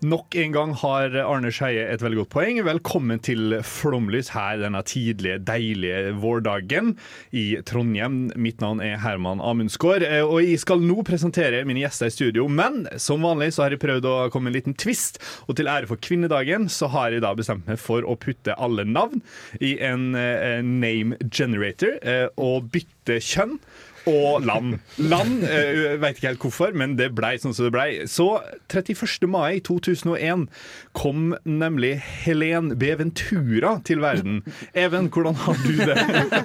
Nok en gang har Arne Skeie et veldig godt poeng. Velkommen til Flomlys her denne tidlige, deilige vårdagen i Trondheim. Mitt navn er Herman Amundsgaard, eh, og jeg skal nå presentere mine gjester i studio. Men som vanlig så har jeg prøvd å komme med en liten twist, og til ære for kvinnedagen så har jeg da bestemt meg for å putte alle navn i en eh, name generator eh, og bytte kjønn og land. Land, uh, Veit ikke helt hvorfor, men det blei sånn som det blei. Så 31. mai 2001 kom nemlig Helen B. Ventura til verden. Even, hvordan har du det?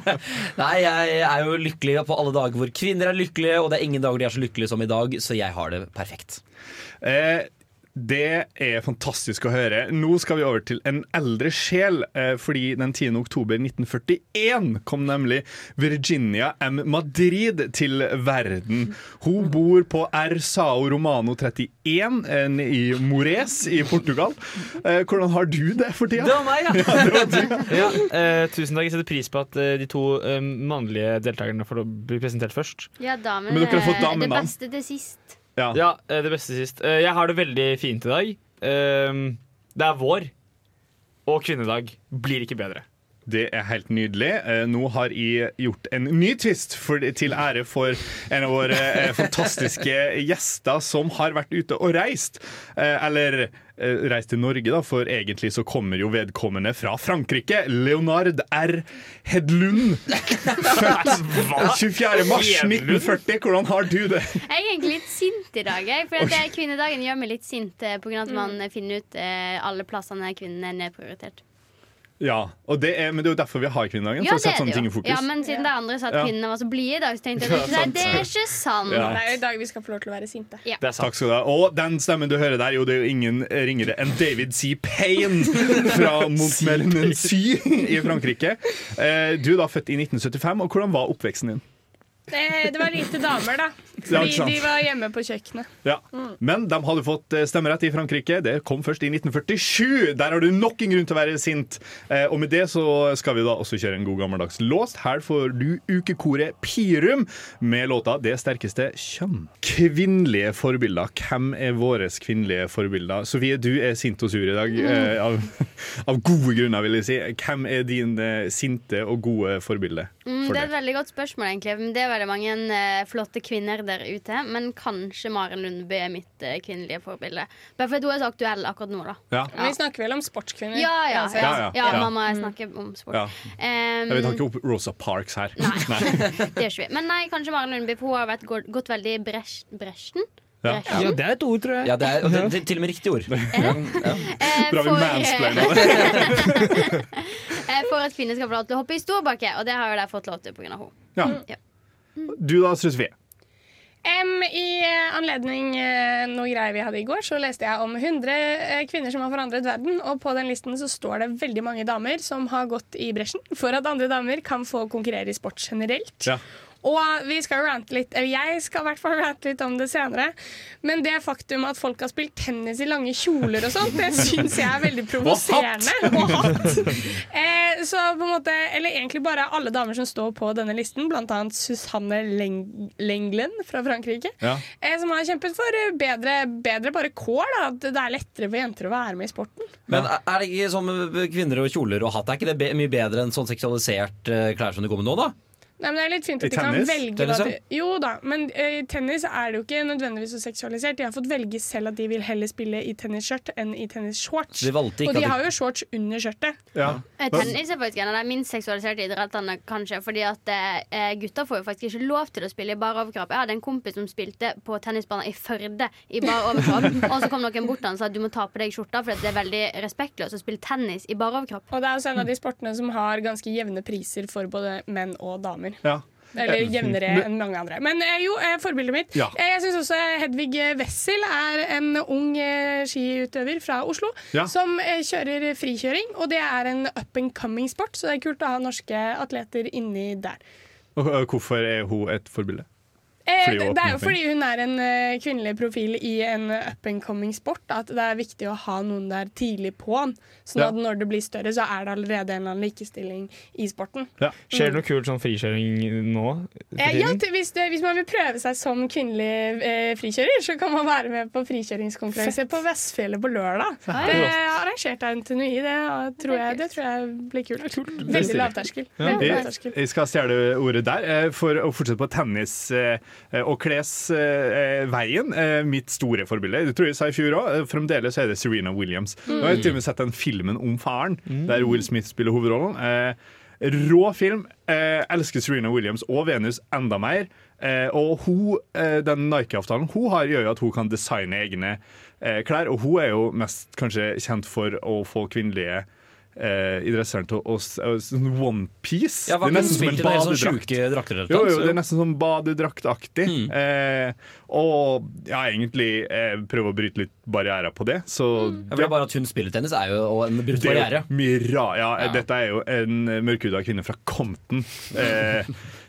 Nei, jeg er jo lykkelig på alle dager hvor kvinner er lykkelige, og det er ingen dager de er så lykkelige som i dag, så jeg har det perfekt. Eh, det er fantastisk å høre. Nå skal vi over til en eldre sjel, eh, fordi den 10. oktober 1941 kom nemlig Virginia M. Madrid til verden. Hun bor på R. Sao Romano 31 eh, i Mores i Portugal. Eh, hvordan har du det for tida? Det var meg, ja! Ja, var. Ja, eh, tusen takk. Jeg setter pris på at de to mannlige deltakerne får bli presentert først. Ja, damen, Men dere har fått Det beste til sist. Ja. Ja, eh, Det beste sist. Eh, jeg har det veldig fint i dag. Eh, det er vår, og kvinnedag blir ikke bedre. Det er helt nydelig. Eh, Nå har jeg gjort en ny twist for, til ære for en av våre eh, fantastiske gjester som har vært ute og reist. Eh, Eller reist til Norge, da, for egentlig så kommer jo vedkommende fra Frankrike. Leonard R. Hedlund. Født 24. mars 1940. Hvordan har du det? Jeg er egentlig litt sint i dag. Jeg, for at Kvinnedagen gjør meg litt sint pga. på grunn av at man finner ut alle plassene kvinnene er nedprioritert. Ja, og det er, Men det er jo derfor vi har kvinnedagen. Ja, for å sette sånne ting i fokus. Ja, men siden det andre sa at kvinnene var så blide i dag, så tenkte jeg at det, er ikke sant. Ja. Det er jo i dag vi skal få lov til å være sinte. Ja. Det er sant. Takk skal du ha. Og den stemmen du hører der, jo, det er jo ingen ringere enn David C. Payne fra Montmellency i Frankrike. Eh, Du er da født i 1975, og hvordan var oppveksten din? Det, det var lite damer, da. Fordi de var hjemme på kjøkkenet. Ja. Men de hadde fått eh, stemmerett i Frankrike. Det kom først i 1947. Der har du nok en grunn til å være sint. Eh, Og med det så skal vi da også kjøre en god gammeldags låst. Her får du ukekoret Pirum med låta 'Det sterkeste kjønn'. Kvinnelige forbilder. Hvem er våre kvinnelige forbilder? Sofie, du er sint og sur i dag. Mm. Av, av gode grunner, vil jeg si. Hvem er din eh, sinte og gode forbilde? Mm, for det er et veldig godt spørsmål, egentlig. Men Det er veldig mange eh, flotte kvinner der ute. Men kanskje Maren Lundby er mitt eh, kvinnelige forbilde. Bare fordi hun er så aktuell akkurat nå, da. Ja. Men vi snakker vel om sportskvinner? Ja, ja. Altså, ja, Ja, ja, ja, ja. mamma snakker om sport. Ja. Um, Jeg vil ikke opp Rosa Parks her. Nei. det gjør ikke vi. Men nei, kanskje Maren Lundby, for hun har vært, gått, gått veldig i bresj, bresjen. Ja. Bresjen. det er et ord, tror jeg. Ja, det er, og det, det er til og med riktig ord. Eh, Bra vi for, mansplainer det. eh, for at kvinner skal få lov til å hoppe i storbakke, og det har jo de fått lov til pga. henne. Ja. Ja. Du da, Sofie? Em, I anledning uh, noe greier vi hadde i går, så leste jeg om 100 eh, kvinner som har forandret verden. Og på den listen så står det veldig mange damer som har gått i bresjen for at andre damer kan få konkurrere i sport generelt. Ja. Og vi skal rante litt, eller jeg skal i hvert fall rante litt om det senere. Men det faktum at folk har spilt tennis i lange kjoler og sånt, det syns jeg er veldig provoserende. Og hatt. Eh, så på en måte, eller egentlig bare alle damer som står på denne listen, annet Susanne Leng Lenglen fra Frankrike, Ja. eh, som har kjempet for bedre, bedre bare kår, da, at det er lettere for jenter å være med i sporten. Men er det ikke sånn med kvinner og kjoler og hatt? Er ikke det be mye bedre enn sånn seksualisert eh, klær som det går med nå, da? Nei, men det er litt fint I at de kan tennis? velge Tennis, hva de, Jo da, men eh, i tennis er det jo ikke nødvendigvis så seksualisert. De har fått velge selv at de vil heller spille i tennisskjørt enn i tennisshorts. De valgte ikke Og de har jo shorts under skjørtet. Ja. Eh, Tennis er faktisk en av de minst seksualiserte idrettene, kanskje. Fordi at eh, gutter får jo faktisk ikke lov til å spille i bar overkropp. Jeg hadde en kompis som spilte på tennisbanen i Førde i bar overkropp. og så kom noen bort til han og sa at du må ta på deg skjorta, for det er veldig respektløst å spille tennis i bar overkropp. Og det er også en av de sportene som har ganske jevne priser for både menn og damer. Ja. Eller jevnere enn mange andre. Men eh, jo, eh, forbildet mitt. Ja. Eh, jeg syns også Hedvig Wessel er en ung eh, skiutøver fra Oslo Ja. som eh, kjører frikjøring. Og det er en up and coming sport, så det er kult å ha norske atleter inni der. Og hvorfor er hun et forbilde? Eh, det, det er jo fordi hun er en uh, kvinnelig profil i en up and coming sport. At det er viktig å ha noen der tidlig på'n. Sånn Ja. at når det blir større, så er det allerede en eller annen likestilling i sporten. Skjer det noe kult sånn frikjøring nå? Eh, ja, hvis, det, hvis man vil prøve seg som kvinnelig eh, frikjører, så kan man være med på frikjøringskonkurranse på Vestfjellet på lørdag. Det er arrangert av NTNU Det, ja, tror jeg, det tror jeg blir kult. kult. Veldig lavterskel. Ja. Jeg, jeg skal stjele ordet der eh, for å fortsette på tennis eh, og klesveien. Eh, Mitt store forbilde. Det tror jeg sa i fjor òg. Fremdeles er det Serena Williams. Nå har jeg til og med sett den filmen om faren, der Will Smith spiller hovedrollen. Eh, Rå film. Eh, elsker Serena Williams og Venus enda mer. Eh, og hun, eh, den Nike-avtalen hun har, gjør jo at hun kan designe egne eh, klær. Og hun er jo mest kanskje kjent for å få kvinnelige eh, dresseren til å s- å Onepiece. Ja, det er nesten som en i sånn badedrakt. eller Jo, jo, det er nesten sånn badedraktaktig. Eh, og ja, egentlig eh, prøve å bryte litt barrierer på det. Så Ja, for det er bare at hun spiller tennis, er jo en brutt det er barriere. mye ra ja, Ja. Dette er jo en mørkhuda kvinne fra Compton. Eh,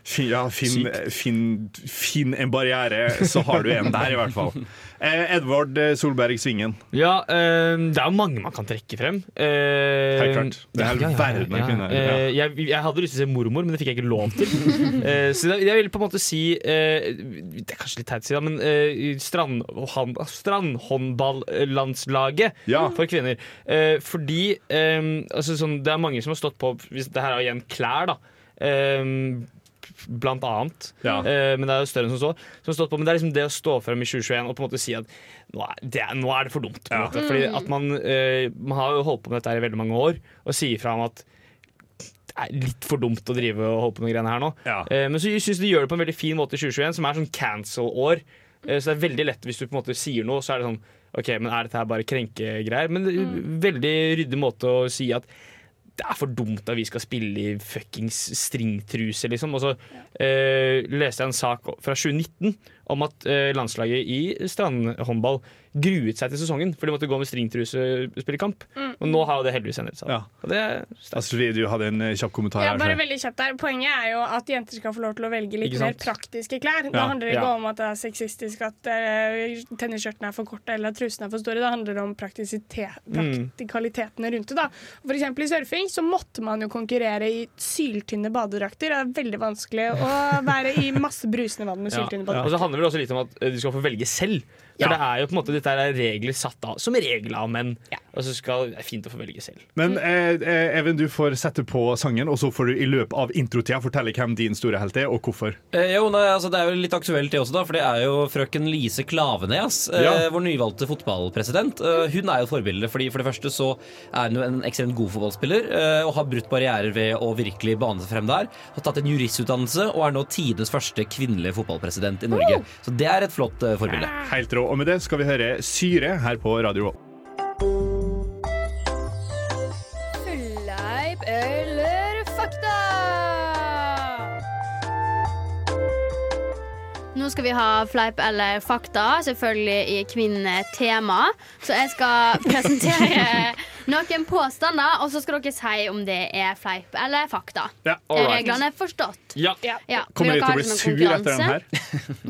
fin, ja, finn, fin, fin en barriere, så har du en der, i hvert fall. Eh, Edvard Solberg Svingen. Ja, eh, det er jo mange man kan trekke frem. Eh, Helt klart. Det er ja, verden av kvinner, ja. Eh, jeg, jeg hadde lyst til å se mormor, men det fikk jeg ikke lov til. Eh, så jeg, jeg vil på en måte si eh, Det er kanskje litt teit å si, men eh, strand, han- strandhåndballandslaget Ja. for kvinner. Eh, fordi eh, altså, sånn, det er mange som har stått på hvis Det her er igjen klær, da. Eh, blant annet. Ja. Eh, men det er jo større enn som så. Som har stått på, men det er liksom det å stå frem i 2021 og på en måte si at nå er det, nå er det for dumt. På Ja. måte. Fordi at man, eh, man har jo holdt på med dette her i veldig mange år og sier fra om at det er litt for dumt å drive og holde på med greiene her nå. Ja. Eh, men så syns synes de gjør det på en veldig fin måte i 2021, som er sånn cancel-år. Eh, så det er veldig lett hvis du på en måte sier noe, så er det sånn OK, men er dette her bare krenkegreier? Men en veldig ryddig måte å si at det er for dumt at vi skal spille i fuckings stringtruse, liksom. Og så eh, leste jeg en sak fra 2019 om at eh, landslaget i strandhåndball gruet seg til sesongen, for de måtte gå med stringtruse og spille kamp. Og nå har jo det heldigvis endret seg. Ja. Og det. Astrid, du hadde en eh, kjapp kommentar Ja, her. bare veldig kjapt der. Poenget er jo at jenter skal få lov til å velge litt mer praktiske klær. Ja. Da handler ikke ja. om at det er sexistisk at uh, tennisskjørtene er for korte eller at trusene er for store. Det handler om Mm. rundt det. da. For eksempel i surfing så måtte man jo konkurrere i syltynne badedrakter. Det er veldig vanskelig å være i masse brusende vann med syltynne badedrakter. Handler vel også litt om at eh, du skal få velge selv. For Ja. det er jo på en måte Dette er regler satt av som regel av menn. Og så skal det er fint å få velge selv. Men eh, eh, Even, du får sette på sangen, og så får du i løpet av introtida fortelle hvem din store helt er, og hvorfor. Eh, jo, nei, altså, det er jo litt aktuelt det også, da, for det er jo frøken Lise Klavenes, eh, vår nyvalgte fotballpresident. Eh, hun er jo forbilde, fordi for det første så er hun jo en ekstremt god fotballspiller eh, og har brutt barrierer ved å virkelig bane seg frem der. Har tatt en juristutdannelse og er nå tidenes første kvinnelige fotballpresident i Norge. Så det er et flott eh, forbilde. Helt rå. Og med det skal vi høre Syre her på Radio Revolt. Nå skal vi ha fleip eller fakta, selvfølgelig i kvinnetema. Så jeg skal presentere noen påstander, og så skal dere si om det er fleip eller fakta. Ja, right. Reglene er forstått. Ja. Ja, Kommer de til å bli som sur etter den her?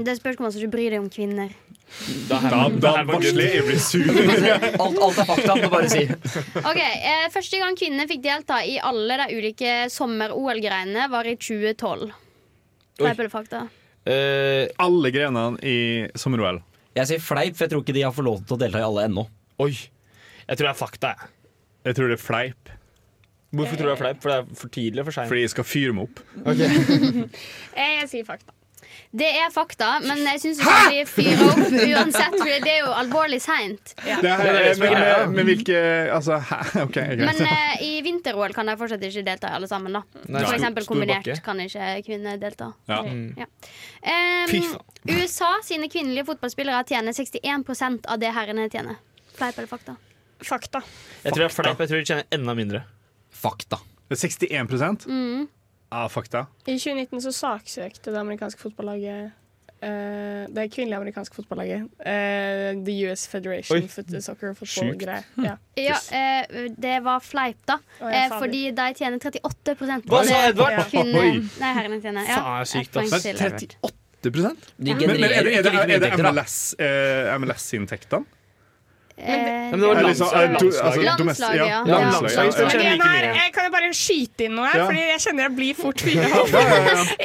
Det spørs om du ikke bryr deg om kvinner. Da, Da, da varsler jeg blir sur. Alt, alt er fakta, må bare si. Ok, eh, Første gang kvinner fikk delta i alle de ulike sommer-OL-greiene, var i 2012. Fleip eller fakta? Eh, Alle grenene i sommer-OL. Jeg sier fleip, for jeg tror ikke de har fått lov til å delta i alle ennå. oi. Jeg tror det er fakta. jeg. Jeg tror det er fleip, Hvorfor tror du det er fleip? For det er for tidlig og for seint. fordi jeg skal fyre meg opp. Okay. Jeg sier fakta. Det er fakta, men jeg syns vi fyrer opp uansett, for det er jo alvorlig seint. Men, men, hvilke Altså, hæ? OK, greit. Men eh, i vinter-OL kan de fortsatt ikke delta alle sammen. da Nei, For eksempel kombinert kan ikke kvinner delta. Ja. Ja. Em, USA sine kvinnelige fotballspillere tjener 61% av det herrene tjener. Fleip eller fakta? Fakta. Jeg tror det er fleip. Jeg tror de tjener enda mindre. Fakta. Det er 61 Mm. Ja, fakta. I 2019 så saksøkte det amerikanske fotballaget uh, Det kvinnelige amerikanske fotballaget Uh, The US Federation Oi. Foot Soccer Football Sjukt. greier. Ja. Ja, uh, det var fleip, da. Oh, ja, fordi de tjener 38 på Hva sa Edvard? Nei, herrene tjener. Ja, Faen, sykt, ass. til Men Edvard. 38 De Men, men er det, er det, er det inntekter, da. MLS, eh, Men det var landslaget. ja. jeg kan jo bare skyte inn noe her, Fordi jeg kjenner jeg blir fort fyra opp.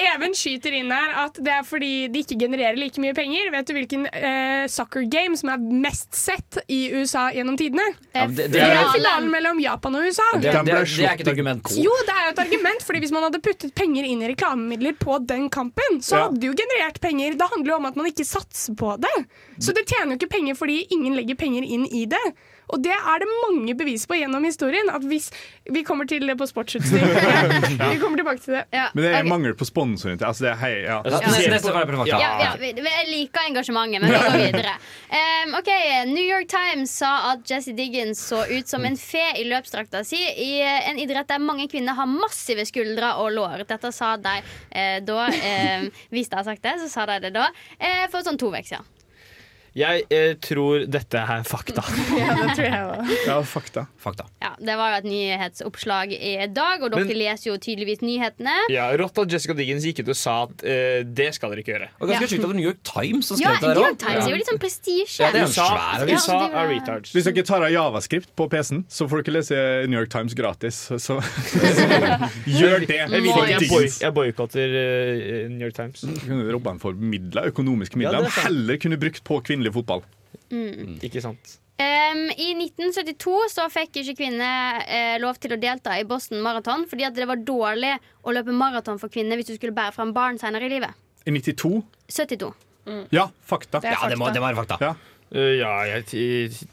Even skyter inn her at det er fordi de ikke genererer like mye penger. Vet du hvilken eh, soccer game som er mest sett i USA gjennom tidene? Ja, det- er finalen mellom Japan og USA. Det, det er ikke et argument. Jo, det er jo et argument, fordi hvis man hadde puttet penger inn i reklamemidler på den kampen, så hadde det jo generert penger. Det handler jo om at man ikke satser på det. Så det tjener jo ikke penger fordi ingen legger penger inn i det. Og det er det mange bevis på gjennom historien. At hvis Vi kommer til det på sportsutstyr. Vi kommer tilbake til det. Ja, Men det er okay. mangel på sponsoring. Altså, det er hei, ja. Ja, Ja. Jeg liker engasjementet, men vi går videre. Um, ok, New York Times sa at Jesse Diggins så ut som en fe i løpsdrakta si i eh, en idrett der mange kvinner har massive skuldre og lår. Dette sa de eh, da. Eh, hvis de har sagt det, så sa de det da. Eh, for sånn to uker siden. Jeg eh, tror dette er fakta. Ja, det tror jeg også. ja, fakta. Fakta. Ja, Det var jo et nyhetsoppslag i dag, og dere Men- leser jo tydeligvis nyhetene. Ja, Rått at Jessica Diggins gikk ut og sa at eh, det skal dere ikke gjøre. Og ganske sjukt at det var New York Times som Ja, skrev det New York Times er jo litt sånn prestisje. Ja, det er jo USA, svær avis. USA Ja, var- er retards. Hvis dere tar av javascript på PC-en, så får dere lese New York Times gratis. Så gjør det. Jeg, vil ikke, jeg, boy, jeg boykotter eh, New York Times. Du kunne robba den for midler, økonomiske midler. Ja, det er sant. heller kunne brukt på kvinnelig fotball. Ikke sant? Um, I 1972 så fikk ikke kvinner uh, lov til å delta i Boston Marathon fordi at det var dårlig å løpe maraton for kvinner hvis du skulle bære fram barn senere i livet. I 92 72. Ja, fakta. Det fakta. Ja, det må, det må være fakta. Ja. Eh, ja, jeg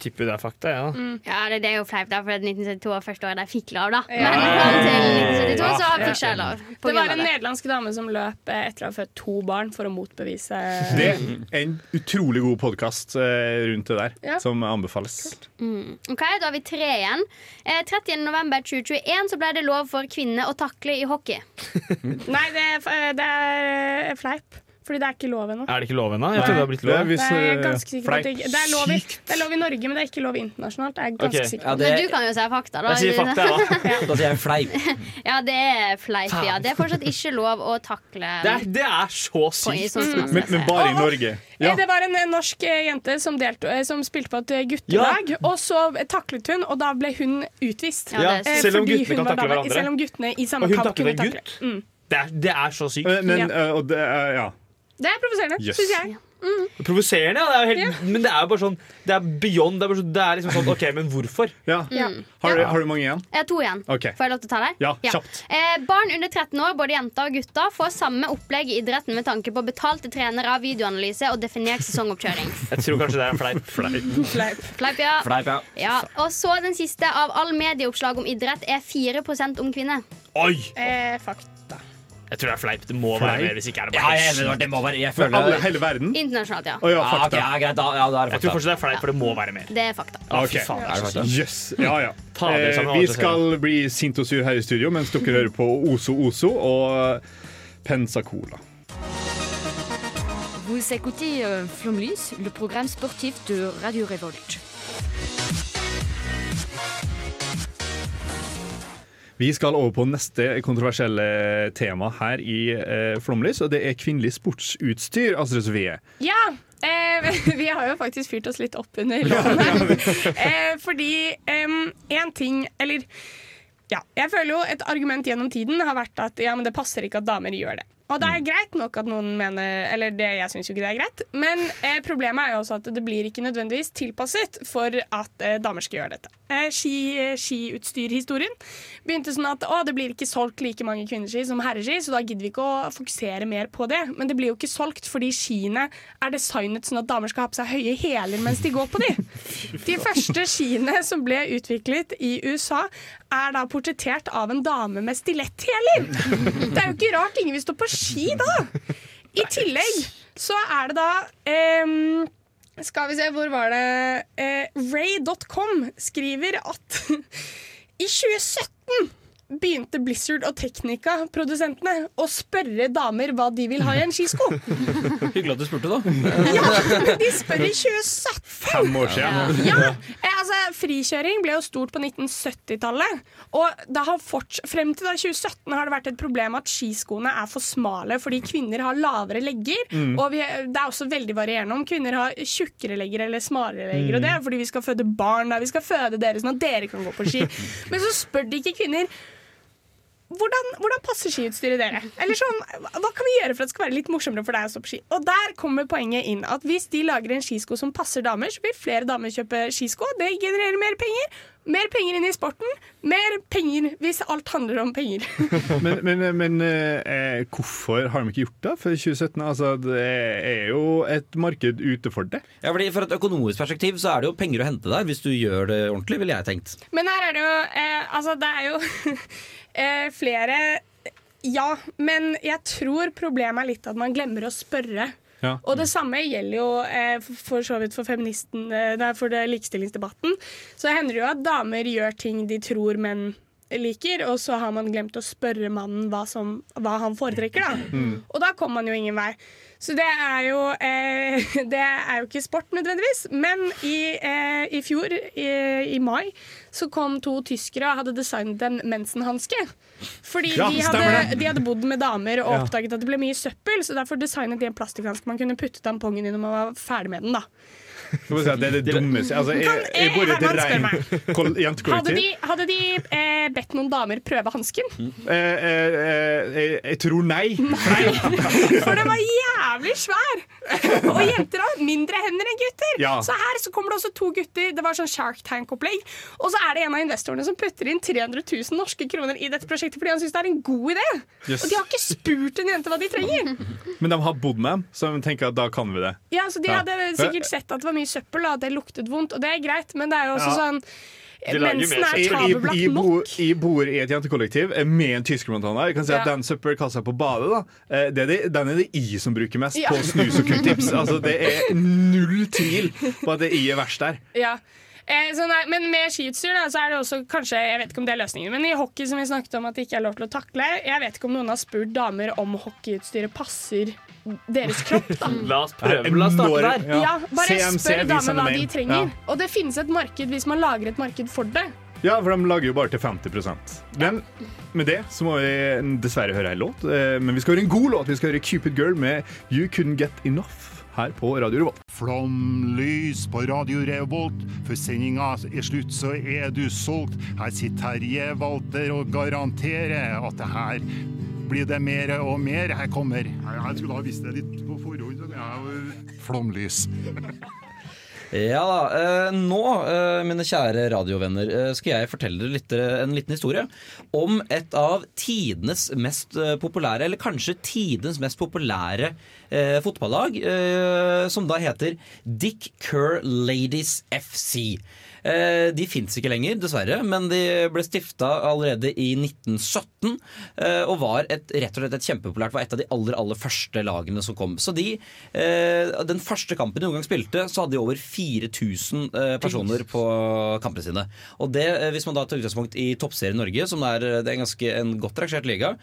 tipper det er fakta, ja. ja. Ja, det, det er jo fleip, da, for 1972 var første året jeg fikk lov, da. Ja. Men fram til 1972 så fikk jeg lov. På Det var en nederlandsk dame som løp eh, etter å ha født to barn for å motbevise Det er en utrolig god podkast rundt det der, Ja. som anbefales. Ok, Da har vi tre igjen. Eh, 30. november 2021 så ble det lov for kvinner å takle i hockey. Nei, det er, eh, det er eh, fleip. Fordi det er ikke lov ennå. Er det ikke lov ennå? Jeg trodde det var blitt Det er lov. hvis, Det er ganske sikker det, ikke- det, lov i, det er lov i Norge, men det er ikke lov internasjonalt. Det er ganske okay. sikker Ja, det, Men du kan jo si fakta, da. Jeg sier fakta, jeg, da. da sier jeg fleip. Ja, det er fleip, ja. Det er fortsatt ikke lov å takle Det er, det er så sykt. Mm. Men, men bare i Norge. Eh, Ja. Det var en eh, norsk eh, jente som, delte, eh, som spilte på et guttelag, og så taklet hun, og da ble hun utvist. Ja, Ja, selv om guttene kan takle hverandre. Selv om guttene i samme kamp kunne takle. Mm. Det er, det er så sykt. Men, men, Ja. Uh, og det er, ja. Det er provoserende, Yes. syns jeg. Provoserende, ja. Det er helt, Men det er jo bare sånn Det er beyond. Det er, bare sånn, det er liksom sånn OK, men hvorfor? ja. Mm. Har, du, har du mange igjen? Jeg har to igjen. Okay. Får jeg lov til å ta deg? Ja, kjapt. Eh, barn under 13 år, både jenter og gutter, får samme opplegg i idretten med tanke på betalte trenere, videoanalyse og definert sesongoppkjøring. Jeg tror kanskje det er en fleip. Fleip. Fleip, ja. Fleip, ja. ja. Og så den siste av all medieoppslag om idrett er 4 om kvinner. Oi! Eh, fakta. Jeg tror det er fleip. Det må Fleip? være mer. Hvis ikke er det Ja, bare jeg, du hva, sykt. det må være Jeg føler alle, hele verden? Internasjonalt, ja. Å ja, Ah, ok, fakta. ja, greit, da, ja, da er det Jeg tror fakta. fortsatt det er fleip, for det må være mer. Det er fakta. Å, Ok. faen, det er så fakta? sykt. Yes. Ja, ja. Ta det Eh, sammen, vi skal bli sint og sur her i studio mens dere hører på Oso Oso og Pensacola. Vous écoutez euh, Flomlys, le programme sportif de Radio Revolt. Vi skal over på neste kontroversielle tema her i eh, Flomlys, og det er kvinnelig sportsutstyr. Astrid Sofie. Ja! Eh, vi har jo faktisk fyrt oss litt opp under låten her. Eh, fordi én ting Eller ja, jeg føler jo et argument gjennom tiden har vært at ja, men det passer ikke at damer gjør det. Og det er greit nok at noen mener Eller det, jeg syns jo ikke det er greit. Men eh, problemet er jo også at det blir ikke nødvendigvis tilpasset for at eh, damer skal gjøre dette. Eh, ski, eh, skiutstyrhistorien begynte sånn at å, det blir ikke solgt like mange kvinneski som herreski, så da gidder vi ikke å fokusere mer på det. Men det blir jo ikke solgt fordi skiene er designet sånn at damer skal ha på seg høye hæler mens de går på de. De første skiene som ble utviklet i USA, er da portrettert av en dame med stiletthæler. Det er jo ikke rart ingen vil stå på ski da. I tillegg så er det da ehm, Skal vi se, hvor var det? Eh, Ray.com skriver at i 2017 begynte Blizzard og Teknika-produsentene å spørre damer hva de vil ha i en skisko. Hyggelig at du spurte, da. Ja, men de spør i 2017! Fem år siden. Ja, eh, altså Frikjøring ble jo stort på 1970-tallet. Og det har forts frem til da 2017 har det vært et problem at skiskoene er for smale fordi kvinner har lavere legger. Mm. Og vi, det er også veldig varierende om kvinner har tjukkere legger eller smalere legger. Mm. Og det er fordi vi skal føde barn, der, vi skal føde dere sånn at dere kan gå på ski. Men så spør de ikke kvinner. Hvordan, hvordan passer skiutstyret dere? Eller sånn, Hva kan vi gjøre for at det skal være litt morsommere for deg å stå på ski? Og Der kommer poenget inn at hvis de lager en skisko som passer damer, så vil flere damer kjøpe skisko. Det genererer mer penger. Mer penger inn i sporten. Mer penger hvis alt handler om penger. Men, men, men eh, hvorfor har de ikke gjort det før 2017? Altså, det er jo et marked ute for det. Ja, fordi For et økonomisk perspektiv så er det jo penger å hente der hvis du gjør det ordentlig, ville jeg tenkt. Men her er det jo eh, Altså, det er jo eh, flere Ja, men jeg tror problemet er litt at man glemmer å spørre. Ja. Og det samme gjelder jo eh, for- så vidt for feministen eh, for det likestillingsdebatten. Så hender det jo at damer gjør ting de tror menn liker, og så har man glemt å spørre mannen hva, som, hva han foretrekker. da. Mm. Og da kommer man jo ingen vei. Så det er jo, eh, det er jo ikke sport nødvendigvis. Men i, eh, i fjor, i, i mai, så kom to tyskere og hadde designet en mensenhanske. Fordi Ja, de, hadde, de hadde bodd med damer og Ja. oppdaget at det ble mye søppel, så derfor designet de en plastikkhanske man kunne putte tampongen i når man var ferdig med den. da. Si det er det dummeste altså, jeg, jeg bor i et. Hadde jentekollektiv. de, hadde de eh, bedt noen damer prøve hansken? Eh, eh, eh, jeg, tror nei. For den var jævlig svær! Og jenter har mindre hender enn gutter. Ja. Så her så kommer det også to gutter. Det var sånn Shark Tank-opplegg. Og så er det en av investorene som putter inn 300 000 norske kroner i dette prosjektet fordi han syns det er en god idé. Yes. Og de har ikke spurt en jente hva de trenger. Men de har bodd med dem, så de tenker at da kan vi det. Ja, så De Ja. hadde sikkert sett at det var mye søppel, og det luktet vondt. Og det er greit, men det er jo også Ja. sånn Mensen er tabubelagt nok. I jeg bor i et jentekollektiv eh, med en tysker, blant annet. Jeg kan si at Ja. Den søppelkassa på badet, da, eh, det er det, den er det jeg som bruker mest Ja. på snus og q-tips. Altså, det er null tvil på at det I jeg er verst der. Ja. Eh, så nei, men med skiutstyr da, så er det også kanskje Jeg vet ikke om det er løsningen, men i hockey som vi snakket om at det ikke er lov til å takle Jeg vet ikke om noen har spurt damer om hockeyutstyret passer deres kropp. da La oss prøve. La oss starte der. Ja, Bare CMC spør damene damer hva de trenger. Ja. Og det finnes et marked hvis man lager et marked for det. Ja, for de lager jo bare til 50% Men med det så må vi dessverre høre en låt. Eh, Men vi skal høre en god låt. Vi skal høre Cupid Girl med You Couldn't Get Enough her på Radio Revolt. Flomlys på Radio Revolt. Før sendinga er slutt, så er du solgt. Her sitter Terje Walter og garanterer at det her blir det mer og mer. Her kommer Jeg skulle ha visst det litt på forhånd. jeg Flomlys. Ja eh, nå, eh, mine kjære radiovenner, eh, skal jeg fortelle dere litt, en liten historie om et av tidenes mest populære, eller kanskje tidenes mest populære eh, fotballag, eh, som da heter Dick Kerr Ladies FC. Eh, de fins ikke lenger, dessverre, men de ble stifta allerede i 1917 eh, og var et, rett og slett et kjempepopulært var et av de aller aller første lagene som kom. Så de, eh, Den første kampen de noen gang spilte, så hadde de over 4000 eh, personer på kampene sine. Og det, Hvis man da tar utgangspunkt i Toppserien Norge, som er, det er en ganske en godt rangert liga,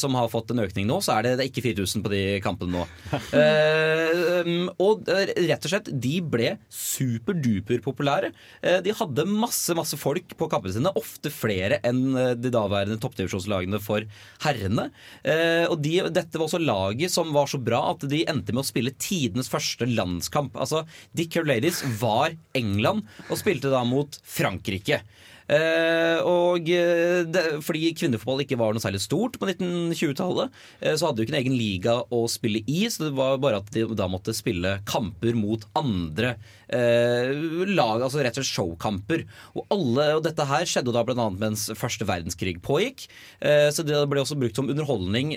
som har fått en økning nå, så er det, det er ikke 4000 på de kampene nå. Eh, um, og rett og slett, de ble superduper populære. Eh, De hadde masse masse folk på kampene sine, ofte flere enn eh, de daværende toppdivisjonslagene for herrene. Eh, Og de, dette var også laget som var så bra at de endte med å spille tidenes første landskamp. Altså, Dick Care Ladies var England og spilte da mot Frankrike. Eh, og eh, det, fordi kvinnefotball ikke var noe særlig stort på 1920-tallet, eh, så hadde de jo ikke en egen liga å spille i, så det var bare at de da måtte spille kamper mot andre lag, altså rett og slett showkamper. Og, alle, og dette her skjedde da bl.a. mens første verdenskrig pågikk, så det ble også brukt som underholdning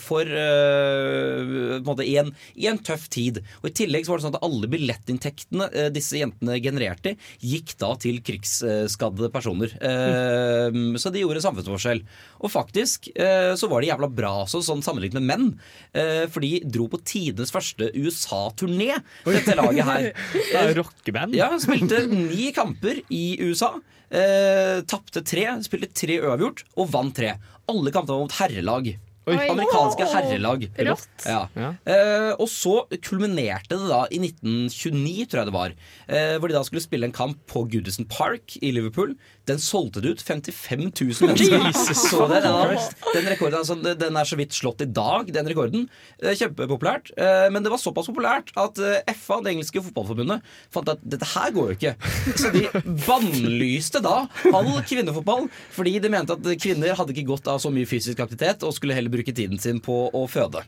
for på en måte i en, i en tøff tid. Og I tillegg så var det sånn at alle billettinntektene disse jentene genererte, gikk da til krigsskadde personer personer. Eh, så de gjorde samfunnsforskjell. Og faktisk eh, så var de jævla bra også, sånn sammenlignet med menn. Eh, for de dro på tidenes første USA-turné, dette laget her. Det er rockeband. Ja, spilte ni kamper i USA. Eh, Tapte tre, spilte tre uavgjort og vant tre. Alle kampene var mot herrelag. Oi. Amerikanske herrelag. Rått. Ja. Ja. Eh, og så kulminerte det da i 1929, tror jeg det var. Eh, hvor de da skulle spille en kamp på Goodison Park i Liverpool. Den solgte det ut 55 000 mennesker. Så det, den, den, rekorden, altså, den er så vidt slått i dag, den rekorden. Eh, kjempepopulært. Eh, men det var såpass populært at eh, FA, det engelske fotballforbundet, fant at dette her går jo ikke. Så de bannlyste da all kvinnefotball, fordi de mente at kvinner hadde ikke godt av så mye fysisk aktivitet og skulle heller bruke tiden sin på å føde.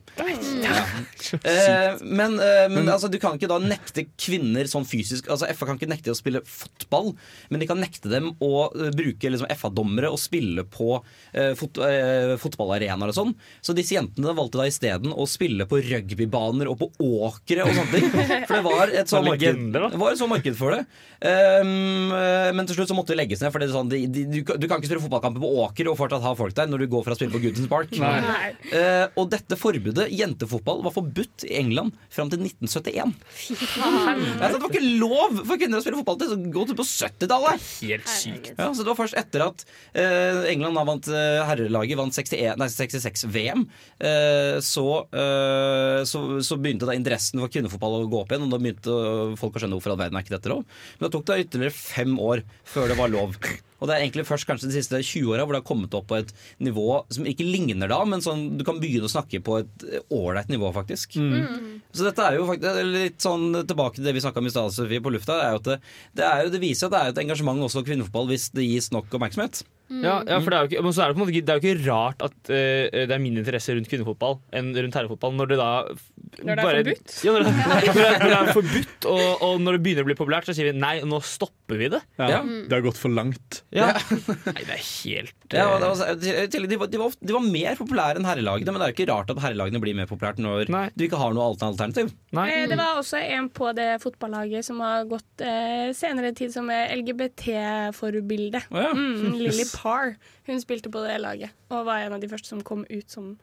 Eh, men eh, men altså, du kan ikke da nekte kvinner sånn fysisk Altså FA kan ikke nekte å spille fotball, men de kan nekte dem å uh, bruke liksom, FA-dommere og spille på uh, fot uh, fotballarenaer og sånn. Så disse jentene valgte da isteden å spille på rugbybaner og på åkre og sånne ting. For det var et sånt marked, var et sånt marked for det. Um, men til slutt så måtte det legges ned. For det er sånn, de, de, du, kan- du kan ikke spille fotballkamper på åker og fortsatt ha folk der når du går for å spille på Goodens Park. Nei. Eh, og dette forbudet, jentefotball, var forbudt i England fram til 1971. Ja, det var ikke lov for kvinner å spille fotball til så godt på 70-tallet! Helt sykt. Ja, så Det var først etter at uh, England da vant uh, herrelaget vant 66 VM, uh, så, eh, så, så begynte da interessen for kvinnefotball å gå opp igjen. Og da begynte folk å skjønne hvorfor all verden er ikke dette lov. Men det tok da ytterligere fem år før det var lov. Og det er egentlig først kanskje de siste 20 åra hvor det har kommet opp på et nivå som ikke ligner da, men sånn, du kan begynne å snakke på et ålreit nivå, faktisk. Så dette er jo faktisk litt sånn tilbake til det vi snakka om i stad, Sofie, på lufta. Er jo at det, det, er jo, det viser at det er et engasjement også i kvinnefotball hvis det gis nok oppmerksomhet. Ja, ja, for det er jo ikke, men så er det, på en måte, det er jo ikke rart at uh, det er mindre interesse rundt kvinnefotball enn rundt herrefotball når det da Når det er forbudt? Ja, når det, når det, når det er forbudt, og, og når det begynner å bli populært, så sier vi nei, nå stopper vi det. Ja, Ja. Det har gått for langt. Ja. Nei, det er helt Ja, det eh, var, de, var, de, var, de var mer populære enn herrelagene, men det er jo ikke rart at herrelagene blir mer populært når Nei. du ikke har noe alternativ. Nei. Eh, Det var også en på det fotballaget som har gått eh, senere tid som er LGBT-forbilde. Oh, ja. Mm, Lily Parr. Hun spilte på det laget og var en av de første som kom ut som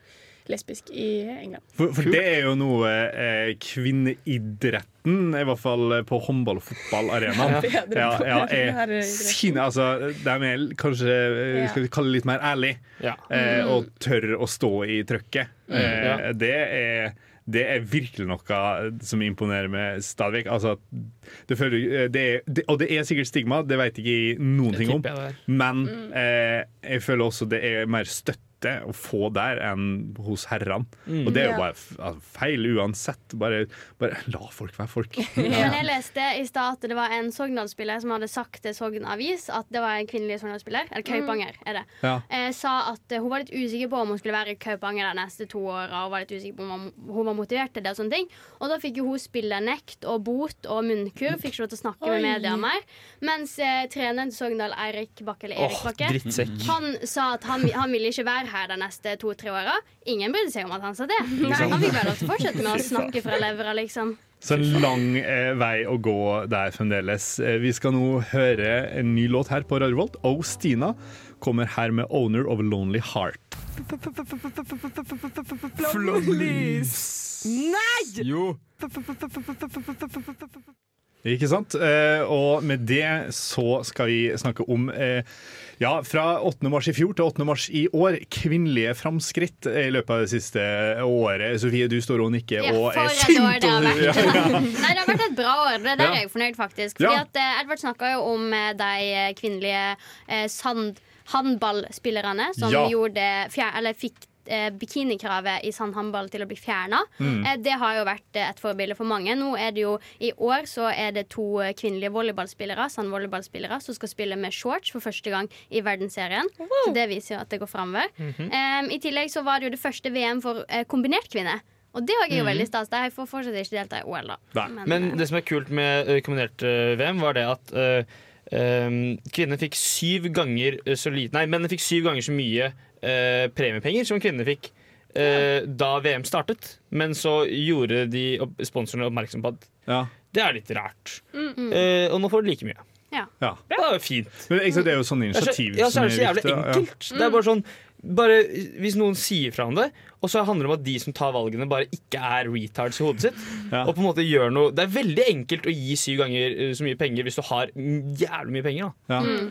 lesbisk i England. For, for det er jo noe eh, kvinneidretten, i hvert fall på håndball- og fotballarenaen, ja, ja, er sine, altså, De er kanskje eh, Ja. skal vi kalle det litt mer ærlig Ja. eh, og tør å stå i trøkket. Eh, Ja. det er det er virkelig noe som imponerer meg stadig vekk. Altså, det føler, det er, det, og det er sikkert stigma, det vet jeg ikke noen ting om. Men Mm. eh, jeg føler også det er mer støtte å få der enn hos herrene. Mm. Og det er jo bare altså, feil uansett. Bare, bare la folk være folk. Men jeg leste i stad at det var en Sogndal-spiller som hadde sagt til Sogn Avis at det var en kvinnelig Sogndal-spiller, eller Kaupanger er det, Ja. eh, sa at eh, hun var litt usikker på om hun skulle være i Kaupanger de neste to åra, og var litt usikker på om hun- hun var motivert til det og sånne ting. Og da fikk jo hun spillernekt og bot og munnkur, fikk ikke lov til å snakke Oi. med media mer. Mens eh, treneren til Sogndal, Eirik Bakke, eller Erik Bakke, oh, han sa at han, han ville ikke være her de neste to-tre åra. Ingen brydde seg om at han sa det. Han fikk bare lov til å fortsette med å snakke fra levra, liksom. Så en lang eh, vei å gå der fremdeles. Eh, vi skal nå høre en ny låt her på Rarvolt. O Stina kommer her med 'Owner of a Lonely Heart'. Ikke sant? Eh, og med det så skal vi snakke om eh, ja, fra 8. mars i fjor til 8. mars i år. Kvinnelige framskritt i løpet av det siste året. Sofie, du står og nikker Ja, og er et sint. år det har vært. Ja, ja. Nei, det har vært et bra år. Det der Ja. er jeg fornøyd, faktisk. Fordi Ja. at eh, Edvard snakka jo om eh, de eh, kvinnelige eh, sand håndballspillerne som Ja. gjorde eller fikk eh, bikinikravet i sandhåndball til å bli fjerna. Mm. Eh, det har jo vært eh, et forbilde for mange. Nå er det jo I år så er det to eh, kvinnelige volleyballspillere sandvolleyballspillere som skal spille med shorts for første gang i verdensserien. Så det viser jo at det går framover. Mhm. I tillegg så var det jo det første VM for eh, kombinert kvinne. Og det er jo Mhm. veldig stas. Jeg får fortsatt ikke delta i OL, da. Men, Men eh, det som er kult med kombinert eh, VM, var det at uh, kvinnene fikk syv ganger eh, så lite Nei, mennene fikk syv ganger så mye eh, premiepenger som kvinnene fikk eh, da VM startet. Men så gjorde de opp- sponsorene oppmerksom på at Ja. det er litt rart. Eh, og nå får de like mye. Ja. Ja. Det er jo fint. Men ikke sant, det er jo sånne Det er så- initiativ Ja, så er det så jævlig viktig, ja. enkelt. Det er bare sånn bare, Hvis noen sier fra om det, og så handler det om at de som tar valgene, bare ikke er retards i hodet sitt. Ja. Og på en måte gjør noe Det er veldig enkelt å gi syv ganger eh, så mye penger hvis du har mm, jævlig mye penger. Da. Ja.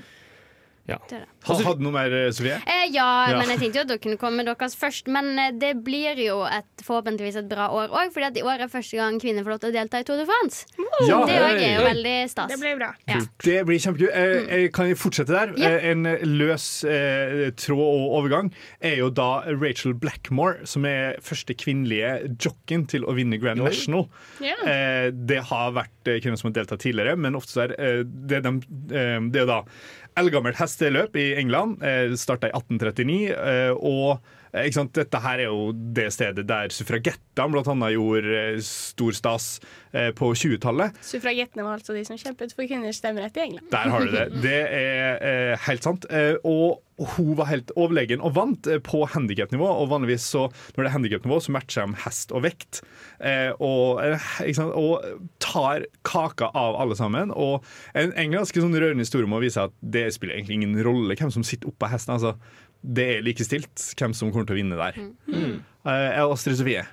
Mm. Ja. Det det. Har du noe mer, eh, Sofie? Eh, ja, Ja. men jeg tenkte jo at dere kunne komme med deres først. Men eh, det blir jo et, forhåpentligvis et bra år òg, fordi at i år er første gang kvinner får lov til å delta i Tour de France. Ja, det er hei. jo veldig stas. Det blir bra. Ja. Det blir kjempegøy. Eh, eh, kan jeg fortsette der? Mm. Ja. Eh, en løs eh, tråd og overgang er jo da Rachel Blackmore, som er første kvinnelige jockey til å vinne Grand National. Ja. Eh, det har vært kvinner som har deltatt tidligere, men ofte så er eh, det, de, eh, det er da eldgammelt hesteløp i England. Eh, Starta i 1839. Eh, og? Dette her er jo det stedet der suffragettene annet gjorde eh, stor stas eh, på 20-tallet. Suffragettene var altså de som kjempet for kvinners stemmerett i England. Der har du det. Det er eh, helt sant. Eh, og hun var helt overlegen og vant eh, på handikapnivå. Og vanligvis så, når det er handikapnivå, så matcher de hest og vekt. Eh, og, eh, sant? og tar kaka av alle sammen. Og en, en ganske sånn rørende historie må vise at det spiller egentlig ingen rolle hvem som sitter oppå hesten. Altså, det er likestilt hvem som kommer til å vinne der. Eh, Astrid Sofie.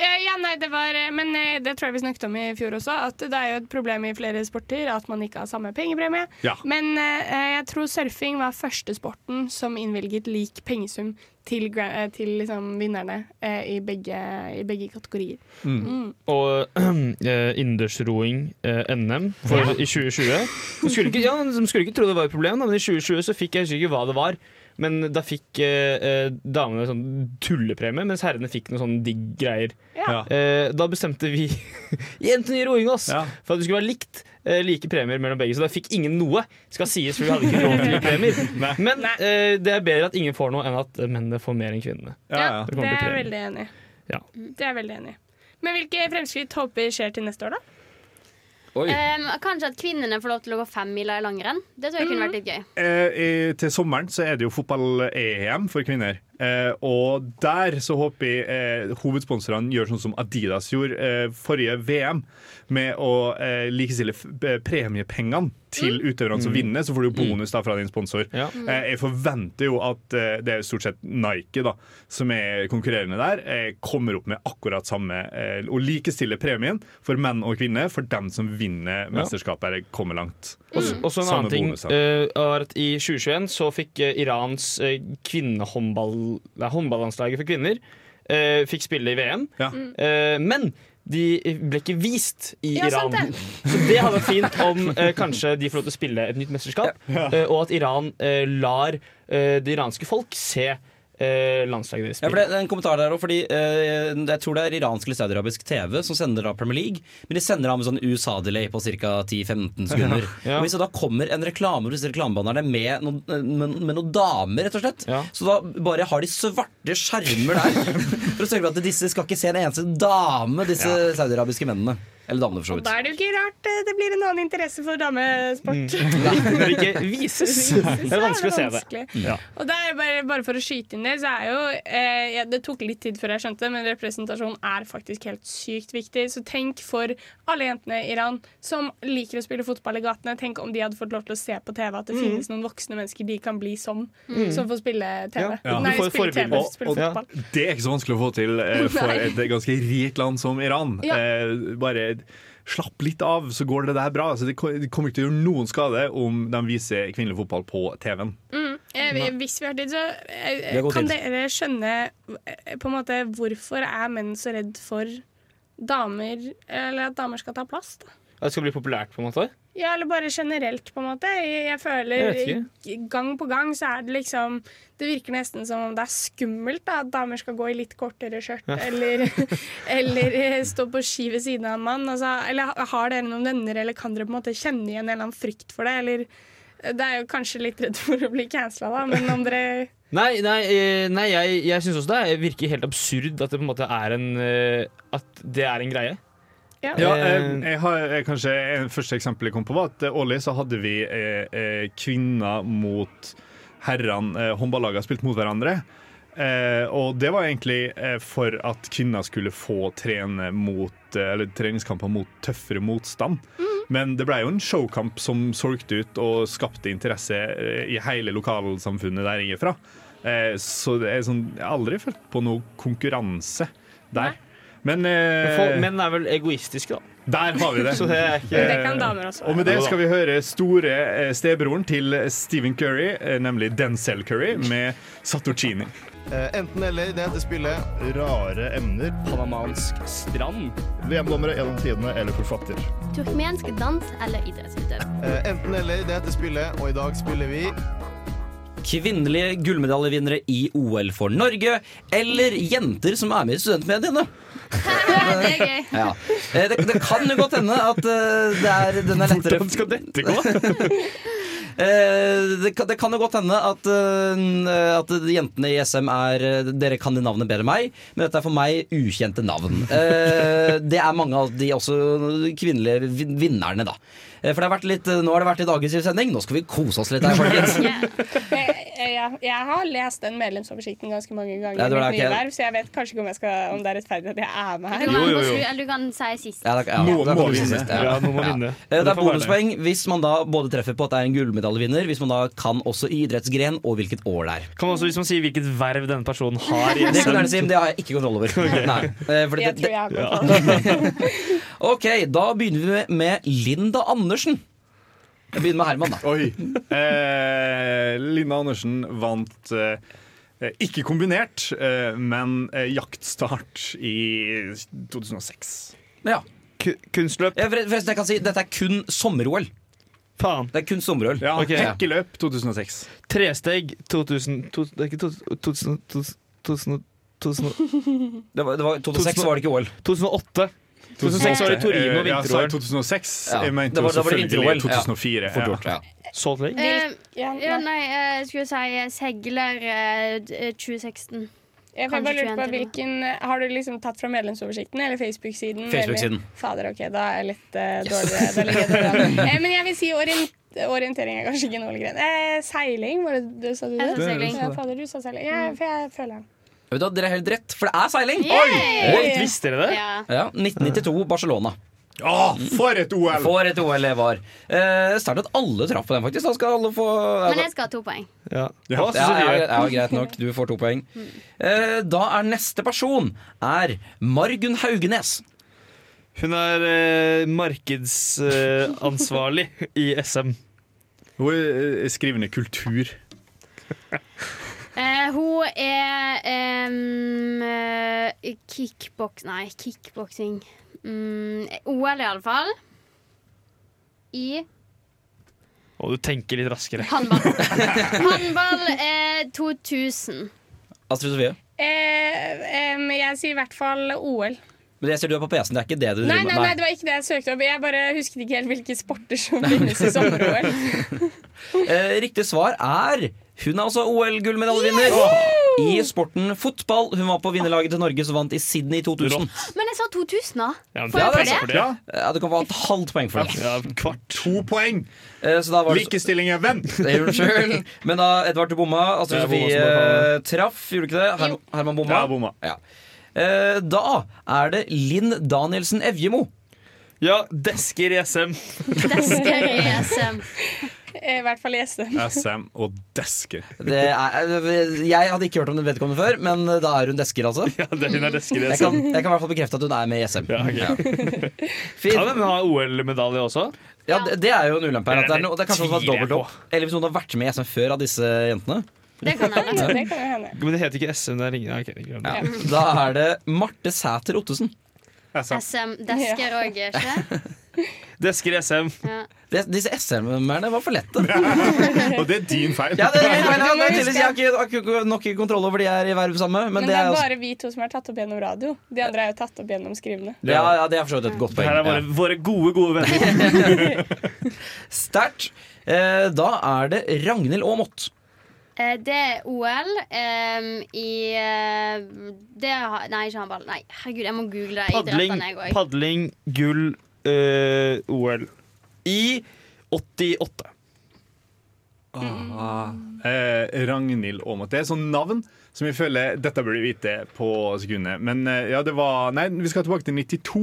Eh, Ja, nei, det var, eh, men det tror jeg vi snakket om i fjor også, at det er jo et problem i flere sporter at man ikke har samme pengepremie. Ja. Men eh, jeg tror surfing var første sporten som innvilget lik pengesum til, til liksom vinnerne eh, i, begge, i begge kategorier. Og eh, innendørsroing, NM, for, i 2020. De skulle, ikke, ja, de skulle ikke tro det var et problem, da, men i 2020 så fikk jeg ikke hva det var. Men da fikk eh, eh, damene sånn tullepremie, mens herrene fikk noe sånn digg greier. Ja. Eh, da bestemte vi Jentene i roing oss Ja. for at det skulle være likt. eh, like premier mellom begge, så da fikk ingen noe. Skal sies, for vi hadde ikke lov til å gi premier. Men eh, det er bedre at ingen får noe, enn at mennene får mer enn kvinnene. Ja, ja. Det Det er jeg veldig enig i. Ja. Det er jeg veldig enig i. Men hvilke fremskritt håper skjer til neste år, da? Um, kanskje at kvinnene får lov til å gå femmila i langrenn. Det tror jeg kunne vært litt gøy. Eh, i- til sommeren så er det jo fotball-EM for kvinner. Eh, og der så håper jeg eh, hovedsponsorene gjør sånn som Adidas gjorde eh, forrige VM, med å eh, likestille eh, premiepengene til utøverne som vinner. Så får du bonus da fra din sponsor. Ja. Eh, jeg forventer jo at eh, det er stort sett Nike da som er konkurrerende der, eh, kommer opp med akkurat samme eh, og likestiller premien for menn og kvinner for dem som vinner mesterskapet eller kommer langt. Og så- og så en annen ting uh, at I 2021 så fikk Irans uh, kvinnehåndball håndballandslaget for kvinner Uh, fikk spille i VM. Ja. Uh, men de ble ikke vist i Ja, Iran. sant Så det hadde vært fint om uh, kanskje de får lov til å spille et nytt mesterskap, og at Iran lar det iranske folk se eh, landslaget deres Ja, for det, er en kommentar der også, fordi eh, Jeg tror det er iransk eller saudiarabisk TV som sender da Premier League. Men de sender av med sånn USA-delay på ca. 10-15 sekunder. Ja. Og Hvis det da kommer en reklame disse reklamebannerne med, noen- med, med noen damer, rett og slett Ja. Så da bare har de svarte skjermer der for å sørge for at disse skal ikke se en eneste dame, disse saudiarabiske mennene. Eller damene, for så vidt. da er det jo ikke rart eh, det blir en annen interesse for damesport. Når det ikke vises. Det er vanskelig å se det. Ja. Og det er bare, bare for å skyte inn det, så er jo eh, ja, Det tok litt tid før jeg skjønte det, men representasjon er faktisk helt sykt viktig. Så tenk for alle jentene i Iran som liker å spille fotball i gatene. Tenk om de hadde fått lov til å se på TV at det finnes noen voksne mennesker de kan bli som, som får spille TV. Ja, Nei, spille TV, spille Og- fotball. Det er ikke så vanskelig å få til eh, for et ganske rikt land som Iran. Ja. Eh, bare slapp litt av, så går det der bra. Altså, det kommer ikke til å gjøre noen skade om de viser kvinnelig fotball på TV-en. Eh, Hvis vi har tid, så eh, kan tid. dere skjønne eh, på en måte hvorfor er menn så redd for damer Eller at damer skal ta plass? da? At det skal bli populært, på en måte. Ja, eller bare generelt, på en måte. Jeg, føler Jeg gang på gang så er det liksom Det virker nesten som om det er skummelt da, at damer skal gå i litt kortere skjørt, eller, eller eh, stå på ski ved siden av en mann. Altså, eller har dere noen venner, eller kan dere på en måte kjenne igjen en eller annen frykt for det? Eller eh, det er jo kanskje litt redd for å bli cancela, da, men om dere Nei, nei, eh, nei jeg, jeg syns også det virker helt absurd at det på en måte er en At det er en greie. Ja. Ja, Eh, eh, jeg har, jeg, kanskje en første eksempel jeg kom på var at eh, Årlig så hadde vi eh, eh, kvinner mot herrene. Eh, Håndballagene spilt mot hverandre. Eh, og det var egentlig eh, for at kvinner skulle få trene mot eh, Eller treningskamper mot tøffere motstand. Men det ble jo en showkamp som solgte ut og skapte interesse eh, i hele lokalsamfunnet der jeg er fra. Eh, Så det er sånn, jeg har aldri følt på noe konkurranse der. Men eh, Folk, menn er vel egoistiske, da. der har vi det. Så det er ikke Det kan damer også Og med det skal vi høre store eh, stebroren til Stephen Curry, eh, nemlig Denzel Curry, med Sattorcini. Enten eller, det heter spillet. Rare emner. Panamansk strand. VM-dommere gjennom tidene eller forfatter. Turkmensk dans eller idrettsutøver. Enten eller, det heter spillet, og i dag spiller vi Kvinnelige gullmedaljevinnere i OL for Norge, eller jenter som er med i studentmediene. Det er gøy. Ja. Eh, Det, det kan jo godt hende at eh, det er, den er lettere Hvordan skal dette gå? Eh, det, kan, det kan jo godt hende at, at jentene i SM er Dere kan de navnet bedre enn meg, men dette er for meg ukjente navn. Det er mange av de også kvinnelige vinnerne, da. For det har vært litt, nå har det vært litt aggressiv sending. Nå skal vi kose oss litt her, folkens. Jeg, jeg, jeg har lest den medlemsoversikten ganske mange ganger, Ja, det det, okay. verv, så jeg vet kanskje ikke om, jeg skal, om det er rettferdig at jeg er med Du her. kan, Jo, jo, jo. eller du kan si sist. Ja, da, ja, Noen må vinne. sist, Ja, må Ja. vinne. Eh, Det Det er bonuspoeng hvis man da både treffer på at det er en gullmedaljevinner, hvis man da kan også idrettsgren og hvilket år det er. Kan også hvis man sier hvilket verv denne personen har i Det kan jeg si, men det har jeg ikke kontroll over. Nei, det, Jeg det, tror jeg har kontroll. Ok, da begynner vi med Linda Andersen. Jeg begynner med Herman, da. Oi. Eh, Linda Andersen vant eh, ikke kombinert, eh, men eh, jaktstart i 2006. Ja. Ku- Kunstløp. Eh, forre- Forresten, jeg kan si dette er kun sommer-OL. Faen. Det er kun sommer-OL. Ja, Ok. Hekkeløp 2006. Tresteg 2000 to, Det er ikke 2000 2000 2000 2000 Det var, det var, 2006 var det ikke OL. 2008. 2006 var det i Torino Eh, jeg vinter-OL. 2006? Jeg mente Det var- jo selvfølgelig. Ja. 2004. Fort Ja. Salt Lake. Eh, Ja, nei, jeg skulle si segler eh, 2016. Jeg kan bare lurte på hvilken Har du liksom tatt fra medlemsoversikten eller Facebook-siden? Facebook-siden. Fader, ok, da er jeg litt uh, yes. Da jeg dårligere. Eh, men jeg vil si orient orientering er kanskje ikke noe gren. Eh, seiling, var det du sa du Jeg det? sa seiling. Ja, fader, du sa seiling. Ja, for jeg føler den. Vet du hva, Dere er helt rett, for det er seiling! Oi! Oi, visste dere det? Ja. Ja, 1992 Barcelona. Å, for et OL! For et OL det var. Eh, Sterkt at alle traff på den, faktisk. Da skal alle få Men jeg skal ha to poeng. Ja. Ja. Ja, ja, dere? ja, greit nok. Du får to poeng. Eh, Da er neste person er Margunn Haugenes. Hun er eh, markedsansvarlig i SM. Hun er eh, skrivende kultur. Eh, hun er eh, kickboks... Nei, kickboksing. Mm, OL, iallfall. I Og du tenker litt raskere. håndball. håndball eh, 2000. Astrid Sofie. Eh, jeg sier i hvert fall OL. Men jeg ser du er på PC-en. Det er ikke det du Nei, nei, nei, det var ikke det jeg søkte opp. Jeg bare husket ikke helt hvilke sporter som finnes i sommer-OL. Eh, riktig svar er Hun er altså OL-gullmedaljevinner i sporten fotball. Hun var på vinnerlaget til Norge som vant i Sydney i 2000. Men jeg sa 2000, da. Ja, Får jeg for det er det? det. Ja, Ja, du kan få et halvt poeng for det. Ja, kvart. to poeng! Eh, Så da var det Likestilling er venn! Unnskyld. Men da Edvard du bomma. Astrid Jeg bomma Sofie som bare eh, traff, gjorde du ikke det? Her Herman bomma. Ja, bomma. Ja. Eh, Da er det Linn Danielsen Evjemo. Ja, desker i SM. Desker i SM. Eh, I hvert fall i SM. SM og desker. Det er, jeg hadde ikke hørt om den vedkommende før, men da er hun desker, altså. Ja, det, hun er desker i Jeg kan, jeg kan i hvert fall bekrefte at hun er med i SM. Ja, okay. Ja. Kan hun ha OL-medalje også. Ja, det, det er jo en ulempe her. At det, er no, det er kanskje noe dobbelt opp. Eller hvis noen har vært med i SM før av disse jentene. Det kan hende. Men det heter ikke SM. Det er ingen, ok, glem. Ja. Da er det Marte Sæter Ottesen. SM. SM. Desker òg, ikke? Desker i SM. Ja. Det- Disse SM-erne var for lette. Og det er din feil. Ja, det er min feil. Det Jeg har ikke, ikke nok kontroll over de er i verv sammen. men, Men det det er er også bare vi to som er tatt opp gjennom radio. De andre er jo tatt opp gjennom skrivende. ja, ja, det er for så vidt et godt poeng. Her er våre, Ja. våre gode, gode venner. Sterkt. Eh, da er det Ragnhild Aamodt. Eh, Det er OL em, i eh, det Nei, ikke håndball. Nei, herregud, jeg må google det. Padling, padling gull, eh, OL. I 88. Ah, eh, Ragnhild Aamodt. Det er sånn navn som jeg føler dette burde vite på sekundet. Men eh, ja, det var Nei, vi skal tilbake til 92.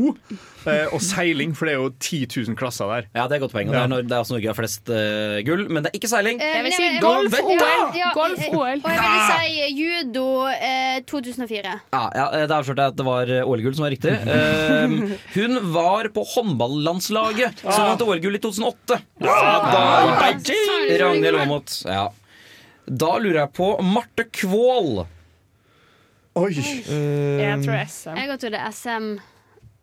eh, og seiling, for det er jo 10 000 klasser der. Ja, det er godt poeng. Og det, er når, det er også Norge har flest uh, gull, men det er ikke seiling. Eh, Jeg vil si golf-OL. ja, Golf, eh, OL. Og jeg vil si judo eh, 2004. Ja, ja, Det avslørte jeg at det var OL-gull som var riktig. Uh, hun var på håndballandslaget som vant OL-gull i 2008. da, Ragnhild Aamodt. Ja. Da lurer jeg på Marte Kvål. Oi! Jeg tror SM. Jeg går til det SM.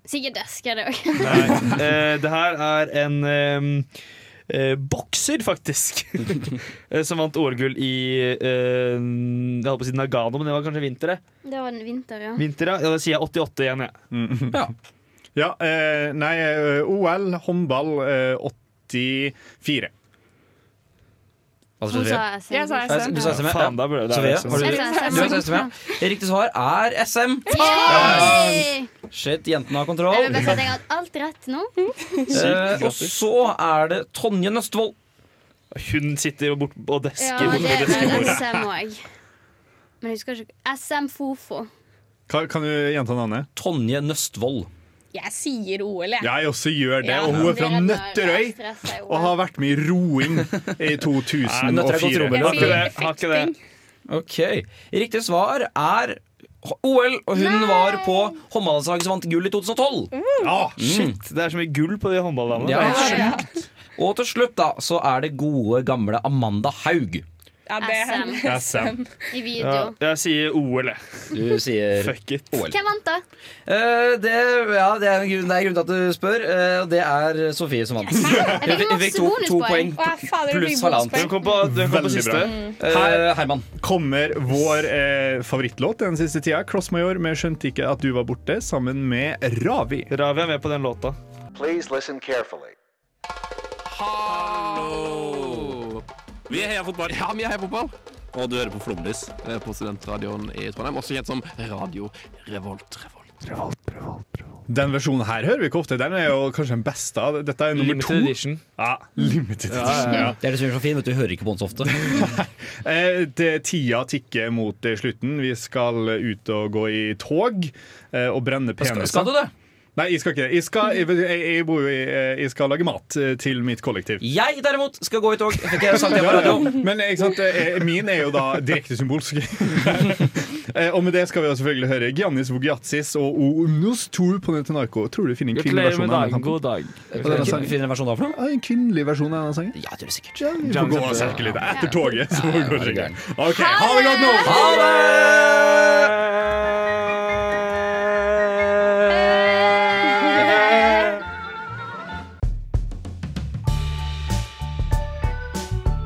Sikkert Desk er det òg. Nei, eh, det her er en eh, eh, bokser, faktisk. Som vant OL-gull i eh, Jeg holdt på å si Nagano, men det var kanskje vinter? det. Det var en vinter, ja. Vinter, ja. ja da sier jeg 88 igjen, jeg. Ja. Ja, eh, nei, OL, håndball, eh, 84. Hun sa SM. Jeg sa SM. Du sa SM, ja. Faen, da burde det Sofie, har du, du har SM, ja. Riktig svar er SM. Yay! Shit, jentene har Jeg kontroll. vil bare si at jeg har hatt alt rett nå. Eh, og så er det Tonje Nøstvold. Hun sitter bort og Ja, desker Ja, det er. SM òg. Men jeg husker ikke SM Fofo. Kan, kan du gjenta navnet? Tonje Nøstvold. Jeg sier OL, jeg. Jeg også gjør det. Ja, og hun er fra Nøtterøy og har vært med i roing i Nøtter er godt 2004. rommel. Har ikke det. Ok, Riktig svar er OL, og hun var på håndballandslaget som vant gull i 2012. Ja, shit, Det er så mye gull på de håndballdamene. Ja. Og til slutt da, så er det gode, gamle Amanda Haug. Ja, det er SM. SM. I Ja, jeg sier OL, jeg. Du sier Fuck it. OL. Hvem vant, da? Uh, det, ja, det er en grunn, det er grunn til at du spør, eh, og det er Sofie som vant. Yes. Hun fikk to, to poeng pluss halvannet. Hun kom på, den kom på siste. Mm. Her, Herman. Kommer vår eh, favorittlåt den siste tida, 'Crossmajor' med 'Skjønte ikke at du var borte', sammen med Ravi. Ravi er med på den låta. Please listen carefully. Vi er Heia Fotball. Ja, vi er Heia Fotball. Og du hører på Flomlys eh, på studentradioen i Trondheim, også kjent som Radio Revolt. Revolt. Revolt, Revolt. Den versjonen her hører vi ikke ofte. Den er jo kanskje den beste. av- Dette er nummer to. Limited edition. Ja, limited edition. Ja, Det er det som gjør så fint, at du, hører ikke på den så ofte. Eh, det, tida tikker mot eh, slutten. Vi skal ut og gå i tog eh, og brenne Skal, skal du det? Nei, jeg skal ikke det. Jeg skal, jeg, jeg, jeg, i, eh, jeg skal lage mat eh, til mitt kollektiv. Jeg derimot skal gå i tog. Jeg? Men sant, min er jo da direkte symbolsk. Eh, og med det skal vi jo selvfølgelig høre Giannis Vogiatsis og Onos Tour på Netanarko. Tror du finner en kvinnelig versjon av denne God dag. Finner en versjon av den? En kvinnelig versjon av denne sangen? Ja, jeg det sikkert. Ja, vi får gå og sjekke litt etter toget. Så får vi gå og sjekke. OK, ha det godt nå! Ha det!